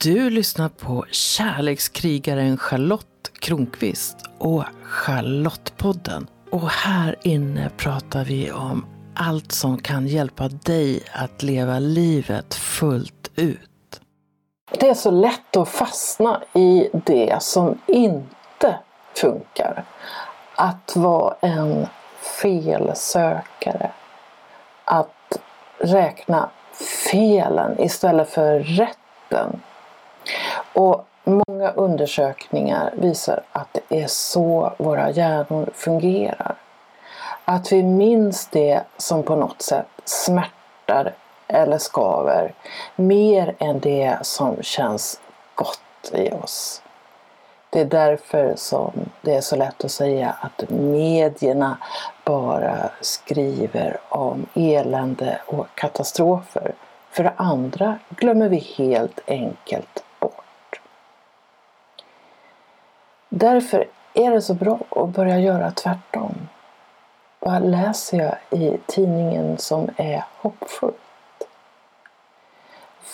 Du lyssnar på kärlekskrigaren Charlotte Kronqvist och Charlottepodden. Och här inne pratar vi om allt som kan hjälpa dig att leva livet fullt ut. Det är så lätt att fastna i det som inte funkar. Att vara en felsökare. Att räkna felen istället för rätten. Och många undersökningar visar att det är så våra hjärnor fungerar. Att vi minns det som på något sätt smärtar eller skaver mer än det som känns gott i oss. Det är därför som det är så lätt att säga att medierna bara skriver om elände och katastrofer. För det andra glömmer vi helt enkelt bort. Därför är det så bra att börja göra tvärtom. Vad läser jag i tidningen som är hoppfullt?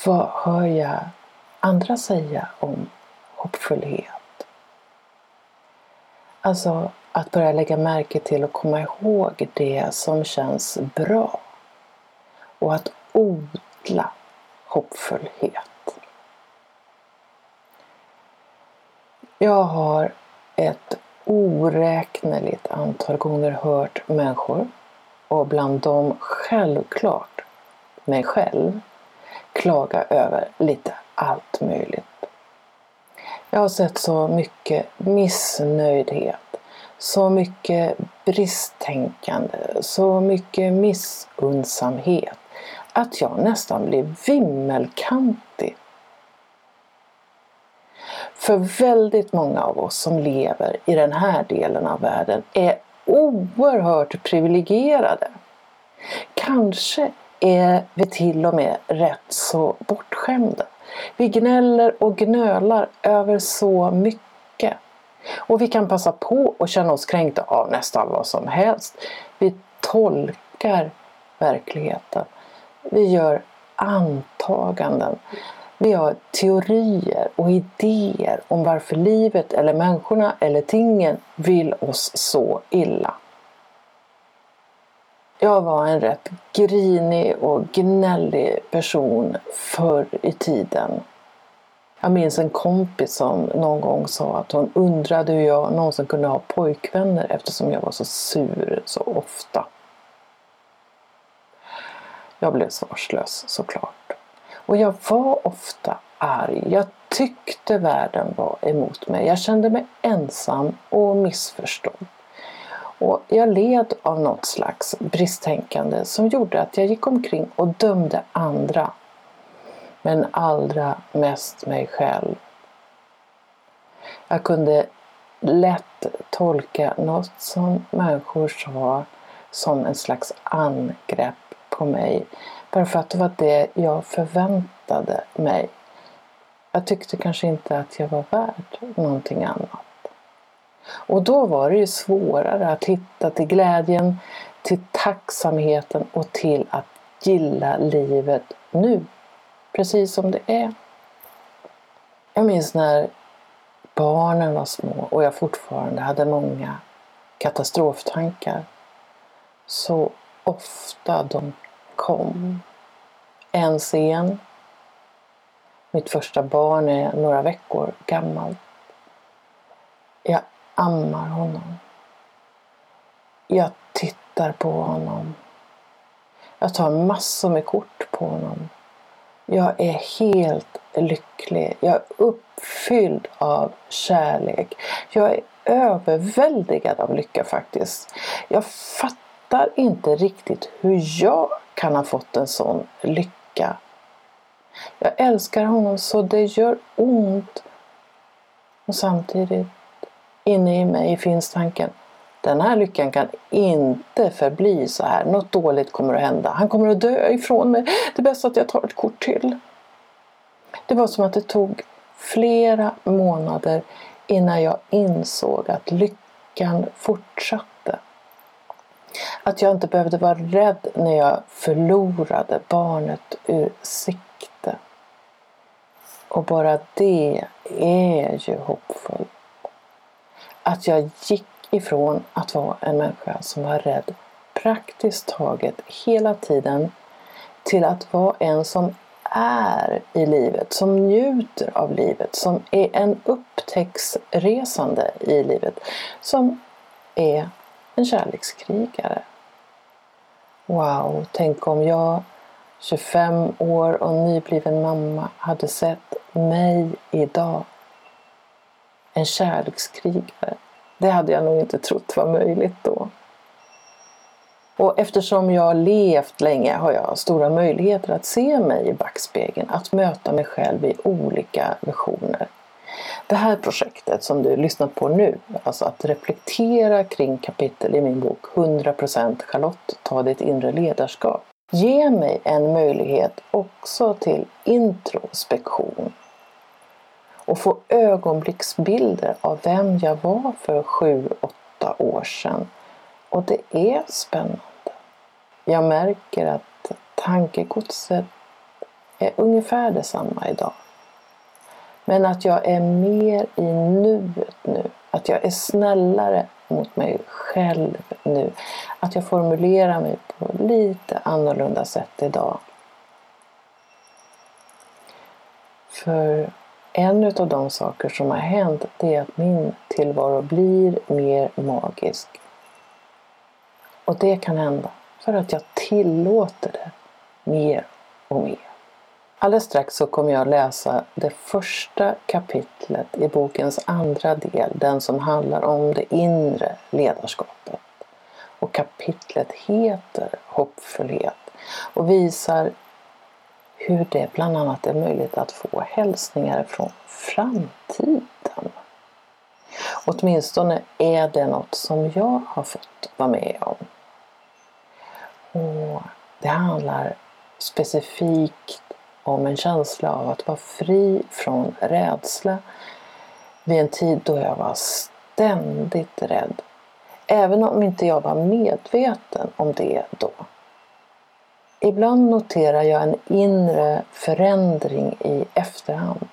Vad hör jag andra säga om hoppfullhet? Alltså att börja lägga märke till och komma ihåg det som känns bra. Och att odla hoppfullhet. Jag har ett oräkneligt antal gånger hört människor och bland dem självklart mig själv klaga över lite allt möjligt. Jag har sett så mycket missnöjdhet, så mycket bristtänkande, så mycket missundsamhet att jag nästan blir vimmelkantig. För väldigt många av oss som lever i den här delen av världen är oerhört privilegierade. Kanske är vi till och med rätt så bortskämda. Vi gnäller och gnölar över så mycket. Och vi kan passa på att känna oss kränkta av nästan vad som helst. Vi tolkar verkligheten. Vi gör antaganden. Vi har teorier och idéer om varför livet eller människorna eller tingen vill oss så illa. Jag var en rätt grinig och gnällig person förr i tiden. Jag minns en kompis som någon gång sa att hon undrade hur jag någonsin kunde ha pojkvänner eftersom jag var så sur så ofta. Jag blev svarslös såklart. Och jag var ofta arg. Jag tyckte världen var emot mig. Jag kände mig ensam och missförstådd. Och jag led av något slags bristtänkande som gjorde att jag gick omkring och dömde andra. Men allra mest mig själv. Jag kunde lätt tolka något som människor sa som en slags angrepp på mig. Bara för att det var det jag förväntade mig. Jag tyckte kanske inte att jag var värd någonting annat. Och då var det ju svårare att hitta till glädjen, till tacksamheten och till att gilla livet nu. Precis som det är. Jag minns när barnen var små och jag fortfarande hade många katastroftankar. Så ofta de kom. En scen. Mitt första barn är några veckor gammalt. Jag ammar honom. Jag tittar på honom. Jag tar massor med kort på honom. Jag är helt lycklig. Jag är uppfylld av kärlek. Jag är överväldigad av lycka faktiskt. Jag fattar inte riktigt hur jag kan ha fått en sån lycka. Jag älskar honom så det gör ont. Och samtidigt Inne i mig finns tanken den här lyckan kan inte förbli så här. Något dåligt kommer att hända. Han kommer att dö ifrån mig. Det är bäst att jag tar ett kort till. Det var som att det tog flera månader innan jag insåg att lyckan fortsatte. Att jag inte behövde vara rädd när jag förlorade barnet ur sikte. Och bara det är ju hoppfullt. Att jag gick ifrån att vara en människa som var rädd praktiskt taget hela tiden till att vara en som är i livet, som njuter av livet, som är en upptäcktsresande i livet, som är en kärlekskrigare. Wow, tänk om jag 25 år och nybliven mamma hade sett mig idag. En kärlekskrigare. Det hade jag nog inte trott var möjligt då. Och eftersom jag levt länge har jag stora möjligheter att se mig i backspegeln, att möta mig själv i olika versioner. Det här projektet som du lyssnar på nu, alltså att reflektera kring kapitel i min bok 100% Charlotte, ta ditt inre ledarskap, ger mig en möjlighet också till introspektion och få ögonblicksbilder av vem jag var för sju, åtta år sedan. Och det är spännande. Jag märker att tankegodset är ungefär detsamma idag. Men att jag är mer i nuet nu. Att jag är snällare mot mig själv nu. Att jag formulerar mig på lite annorlunda sätt idag. För en av de saker som har hänt det är att min tillvaro blir mer magisk. Och det kan hända för att jag tillåter det mer och mer. Alldeles strax så kommer jag läsa det första kapitlet i bokens andra del, den som handlar om det inre ledarskapet. Och kapitlet heter Hoppfullhet och visar hur det bland annat är möjligt att få hälsningar från framtiden. Åtminstone är det något som jag har fått vara med om. Och det handlar specifikt om en känsla av att vara fri från rädsla vid en tid då jag var ständigt rädd. Även om inte jag var medveten om det då. Ibland noterar jag en inre förändring i efterhand.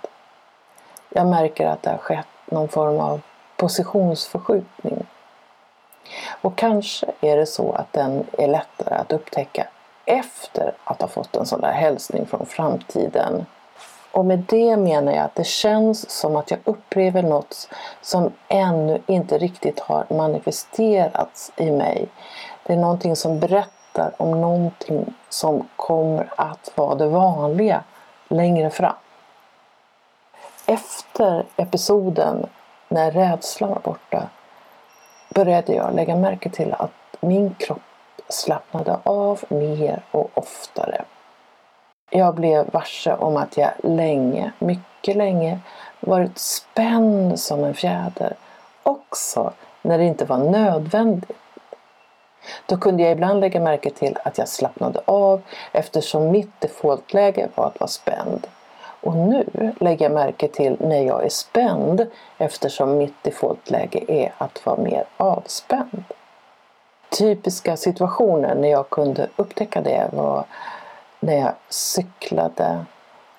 Jag märker att det har skett någon form av positionsförskjutning. Och kanske är det så att den är lättare att upptäcka efter att ha fått en sån där hälsning från framtiden. Och med det menar jag att det känns som att jag upplever något som ännu inte riktigt har manifesterats i mig. Det är någonting som berättar om någonting som kommer att vara det vanliga längre fram. Efter episoden när rädslan var borta började jag lägga märke till att min kropp slappnade av mer och oftare. Jag blev varse om att jag länge, mycket länge, varit spänd som en fjäder, också när det inte var nödvändigt. Då kunde jag ibland lägga märke till att jag slappnade av eftersom mitt defaultläge var att vara spänd. Och nu lägger jag märke till när jag är spänd eftersom mitt defaultläge är att vara mer avspänd. Typiska situationer när jag kunde upptäcka det var när jag cyklade.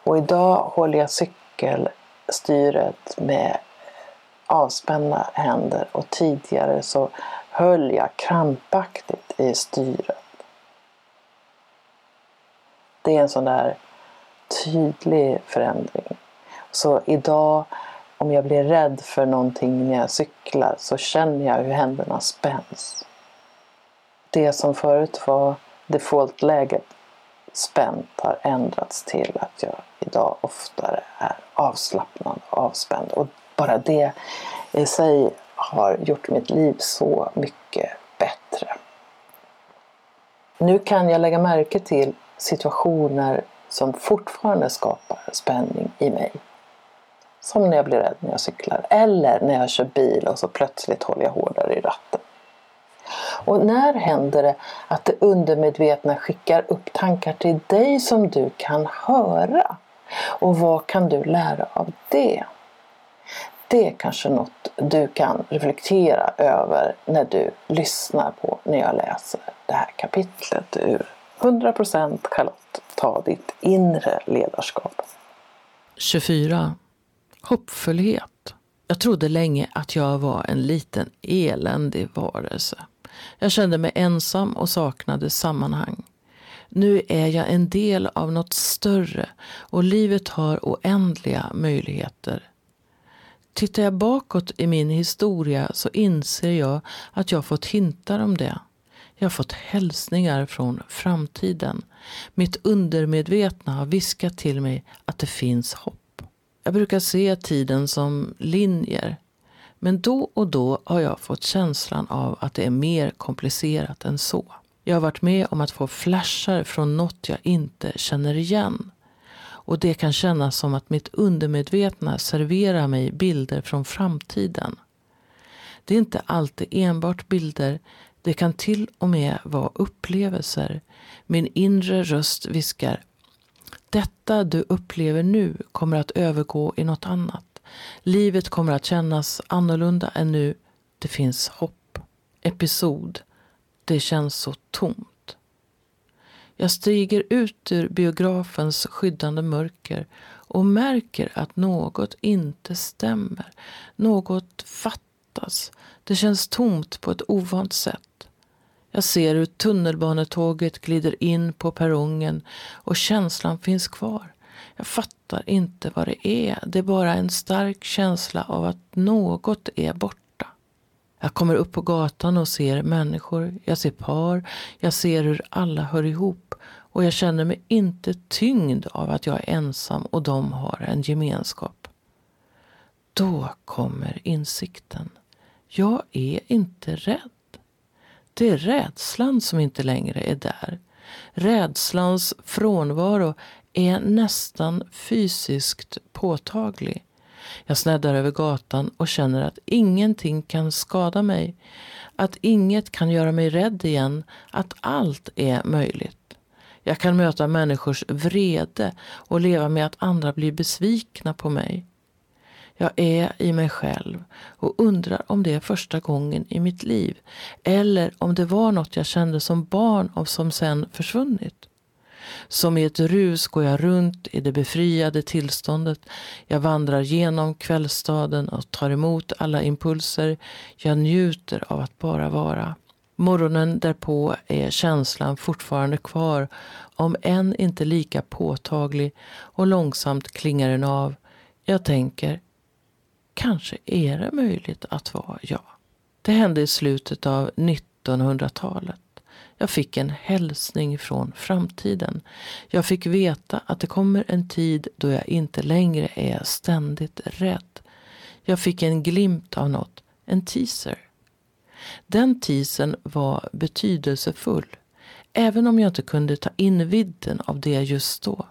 Och idag håller jag cykelstyret med avspända händer och tidigare så höll jag krampaktigt i styret. Det är en sån där tydlig förändring. Så idag om jag blir rädd för någonting när jag cyklar så känner jag hur händerna spänns. Det som förut var defaultläget spänt har ändrats till att jag idag oftare är avslappnad och avspänd. Och bara det i sig har gjort mitt liv så mycket bättre. Nu kan jag lägga märke till situationer som fortfarande skapar spänning i mig. Som när jag blir rädd när jag cyklar eller när jag kör bil och så plötsligt håller jag hårdare i ratten. Och när händer det att det undermedvetna skickar upp tankar till dig som du kan höra? Och vad kan du lära av det? Det är kanske något du kan reflektera över när du lyssnar på när jag läser det här kapitlet ur 100% Charlotte, ta ditt inre ledarskap. 24. Hoppfullhet. Jag trodde länge att jag var en liten eländig varelse. Jag kände mig ensam och saknade sammanhang. Nu är jag en del av något större och livet har oändliga möjligheter. Tittar jag bakåt i min historia så inser jag att jag fått hintar om det. Jag har fått hälsningar från framtiden. Mitt undermedvetna har viskat till mig att det finns hopp. Jag brukar se tiden som linjer. Men då och då har jag fått känslan av att det är mer komplicerat än så. Jag har varit med om att få flashar från något jag inte känner igen. Och det kan kännas som att mitt undermedvetna serverar mig bilder från framtiden. Det är inte alltid enbart bilder. Det kan till och med vara upplevelser. Min inre röst viskar. Detta du upplever nu kommer att övergå i något annat. Livet kommer att kännas annorlunda än nu. Det finns hopp. Episod. Det känns så tomt. Jag stiger ut ur biografens skyddande mörker och märker att något inte stämmer. Något fattas. Det känns tomt på ett ovant sätt. Jag ser hur tunnelbanetåget glider in på perrongen och känslan finns kvar. Jag fattar inte vad det är. Det är bara en stark känsla av att något är borta. Jag kommer upp på gatan och ser människor, jag ser par, jag ser hur alla hör ihop och jag känner mig inte tyngd av att jag är ensam och de har en gemenskap. Då kommer insikten. Jag är inte rädd. Det är rädslan som inte längre är där. Rädslans frånvaro är nästan fysiskt påtaglig. Jag sneddar över gatan och känner att ingenting kan skada mig. Att inget kan göra mig rädd igen. Att allt är möjligt. Jag kan möta människors vrede och leva med att andra blir besvikna på mig. Jag är i mig själv och undrar om det är första gången i mitt liv eller om det var något jag kände som barn och som sen försvunnit. Som i ett rus går jag runt i det befriade tillståndet. Jag vandrar genom kvällsstaden och tar emot alla impulser. Jag njuter av att bara vara. Morgonen därpå är känslan fortfarande kvar, om än inte lika påtaglig och långsamt klingar den av. Jag tänker, kanske är det möjligt att vara jag. Det hände i slutet av 1900-talet. Jag fick en hälsning från framtiden. Jag fick veta att det kommer en tid då jag inte längre är ständigt rädd. Jag fick en glimt av något, en teaser. Den teasern var betydelsefull, även om jag inte kunde ta in vidden av det just då.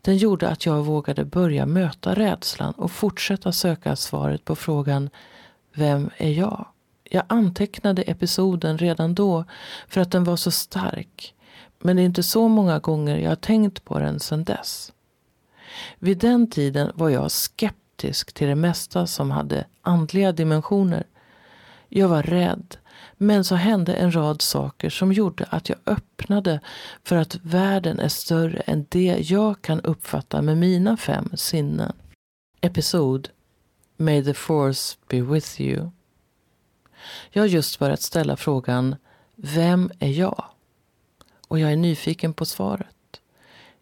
Den gjorde att jag vågade börja möta rädslan och fortsätta söka svaret på frågan Vem är jag? Jag antecknade episoden redan då för att den var så stark. Men det är inte så många gånger jag har tänkt på den sedan dess. Vid den tiden var jag skeptisk till det mesta som hade andliga dimensioner. Jag var rädd, men så hände en rad saker som gjorde att jag öppnade för att världen är större än det jag kan uppfatta med mina fem sinnen. Episod May the force be with you. Jag har just börjat ställa frågan Vem är jag? Och jag är nyfiken på svaret.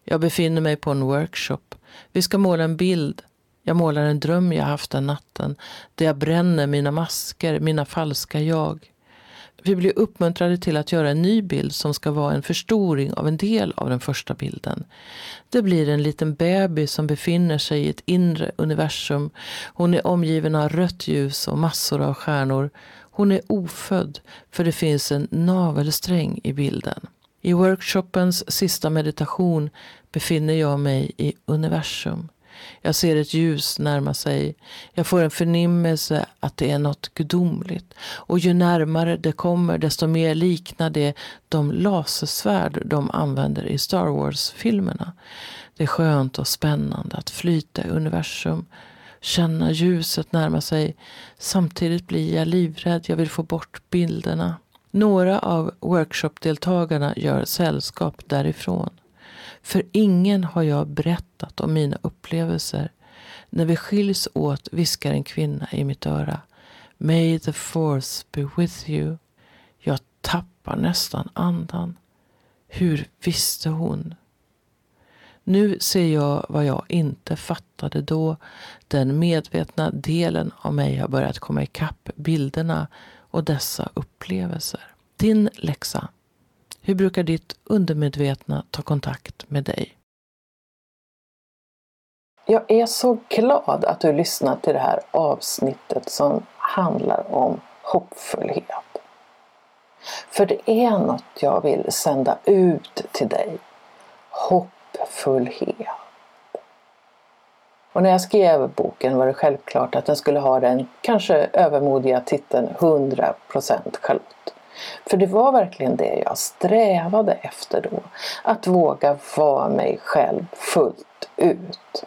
Jag befinner mig på en workshop. Vi ska måla en bild. Jag målar en dröm jag haft den natten. Där jag bränner mina masker, mina falska jag. Vi blir uppmuntrade till att göra en ny bild som ska vara en förstoring av en del av den första bilden. Det blir en liten bebis som befinner sig i ett inre universum. Hon är omgiven av rött ljus och massor av stjärnor. Hon är ofödd för det finns en navelsträng i bilden. I workshopens sista meditation befinner jag mig i universum. Jag ser ett ljus närma sig. Jag får en förnimmelse att det är något gudomligt. Och ju närmare det kommer desto mer liknar det de lasersvärd de använder i Star Wars-filmerna. Det är skönt och spännande att flyta i universum känna ljuset närma sig. Samtidigt blir jag livrädd, jag vill få bort bilderna. Några av workshopdeltagarna gör sällskap därifrån. För ingen har jag berättat om mina upplevelser. När vi skiljs åt viskar en kvinna i mitt öra. May the force be with you. Jag tappar nästan andan. Hur visste hon? Nu ser jag vad jag inte fattade då. Den medvetna delen av mig har börjat komma ikapp bilderna och dessa upplevelser. Din läxa. Hur brukar ditt undermedvetna ta kontakt med dig? Jag är så glad att du lyssnat till det här avsnittet som handlar om hoppfullhet. För det är något jag vill sända ut till dig. Hoppfullhet. Och när jag skrev boken var det självklart att den skulle ha den kanske övermodiga titeln 100% Charlotte. För det var verkligen det jag strävade efter då. Att våga vara mig själv fullt ut.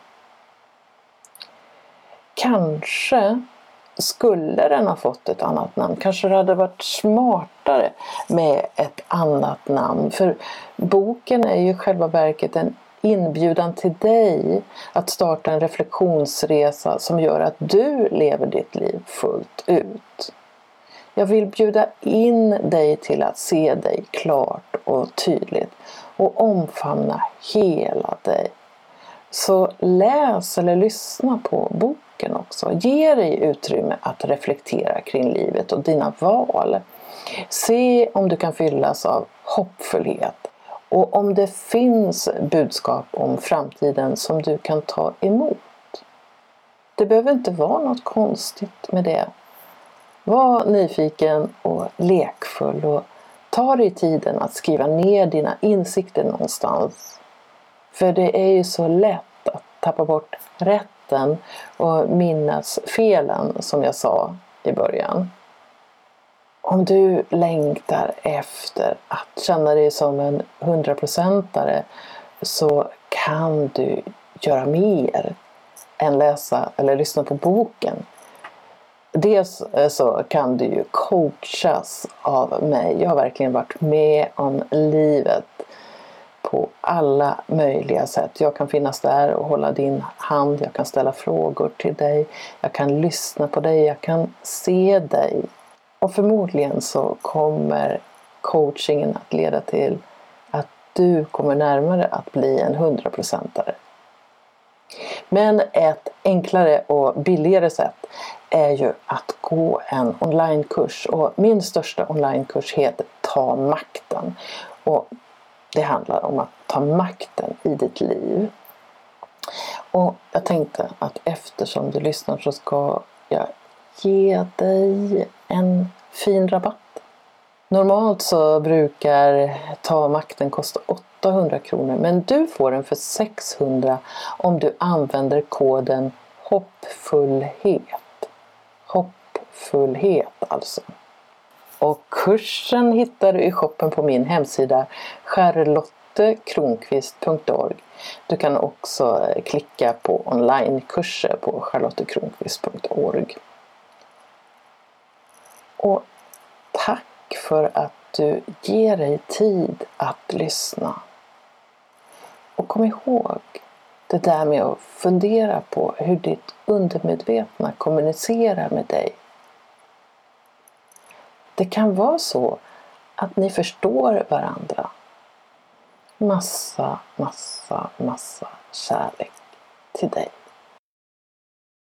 Kanske skulle den ha fått ett annat namn. Kanske det hade varit smartare med ett annat namn. För boken är ju själva verket en inbjudan till dig att starta en reflektionsresa som gör att du lever ditt liv fullt ut. Jag vill bjuda in dig till att se dig klart och tydligt och omfamna hela dig. Så läs eller lyssna på boken också. Ge dig utrymme att reflektera kring livet och dina val. Se om du kan fyllas av hoppfullhet och om det finns budskap om framtiden som du kan ta emot. Det behöver inte vara något konstigt med det. Var nyfiken och lekfull och ta dig tiden att skriva ner dina insikter någonstans. För det är ju så lätt att tappa bort rätten och minnas felen som jag sa i början. Om du längtar efter att känna dig som en hundraprocentare så kan du göra mer än läsa eller lyssna på boken. Dels eh, så kan du ju coachas av mig. Jag har verkligen varit med om livet på alla möjliga sätt. Jag kan finnas där och hålla din hand, jag kan ställa frågor till dig, jag kan lyssna på dig, jag kan se dig. Och förmodligen så kommer coachingen att leda till att du kommer närmare att bli en hundraprocentare. Men ett enklare och billigare sätt är ju att gå en onlinekurs och min största onlinekurs heter Ta makten. Och det handlar om att ta makten i ditt liv. Och jag tänkte att eftersom du lyssnar så ska jag ge dig en fin rabatt. Normalt så brukar Ta makten kosta 800 kronor men du får den för 600 om du använder koden hoppfullhet. Hoppfullhet alltså. Och kursen hittar du i shoppen på min hemsida charlottekronqvist.org. Du kan också eh, klicka på onlinekurser på charlottekronqvist.org. Och tack för att du ger dig tid att lyssna. Och kom ihåg det där med att fundera på hur ditt undermedvetna kommunicerar med dig. Det kan vara så att ni förstår varandra. Massa, massa, massa kärlek till dig.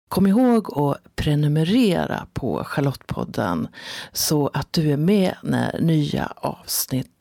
Kom ihåg att prenumerera på Charlottepodden så att du är med när nya avsnitt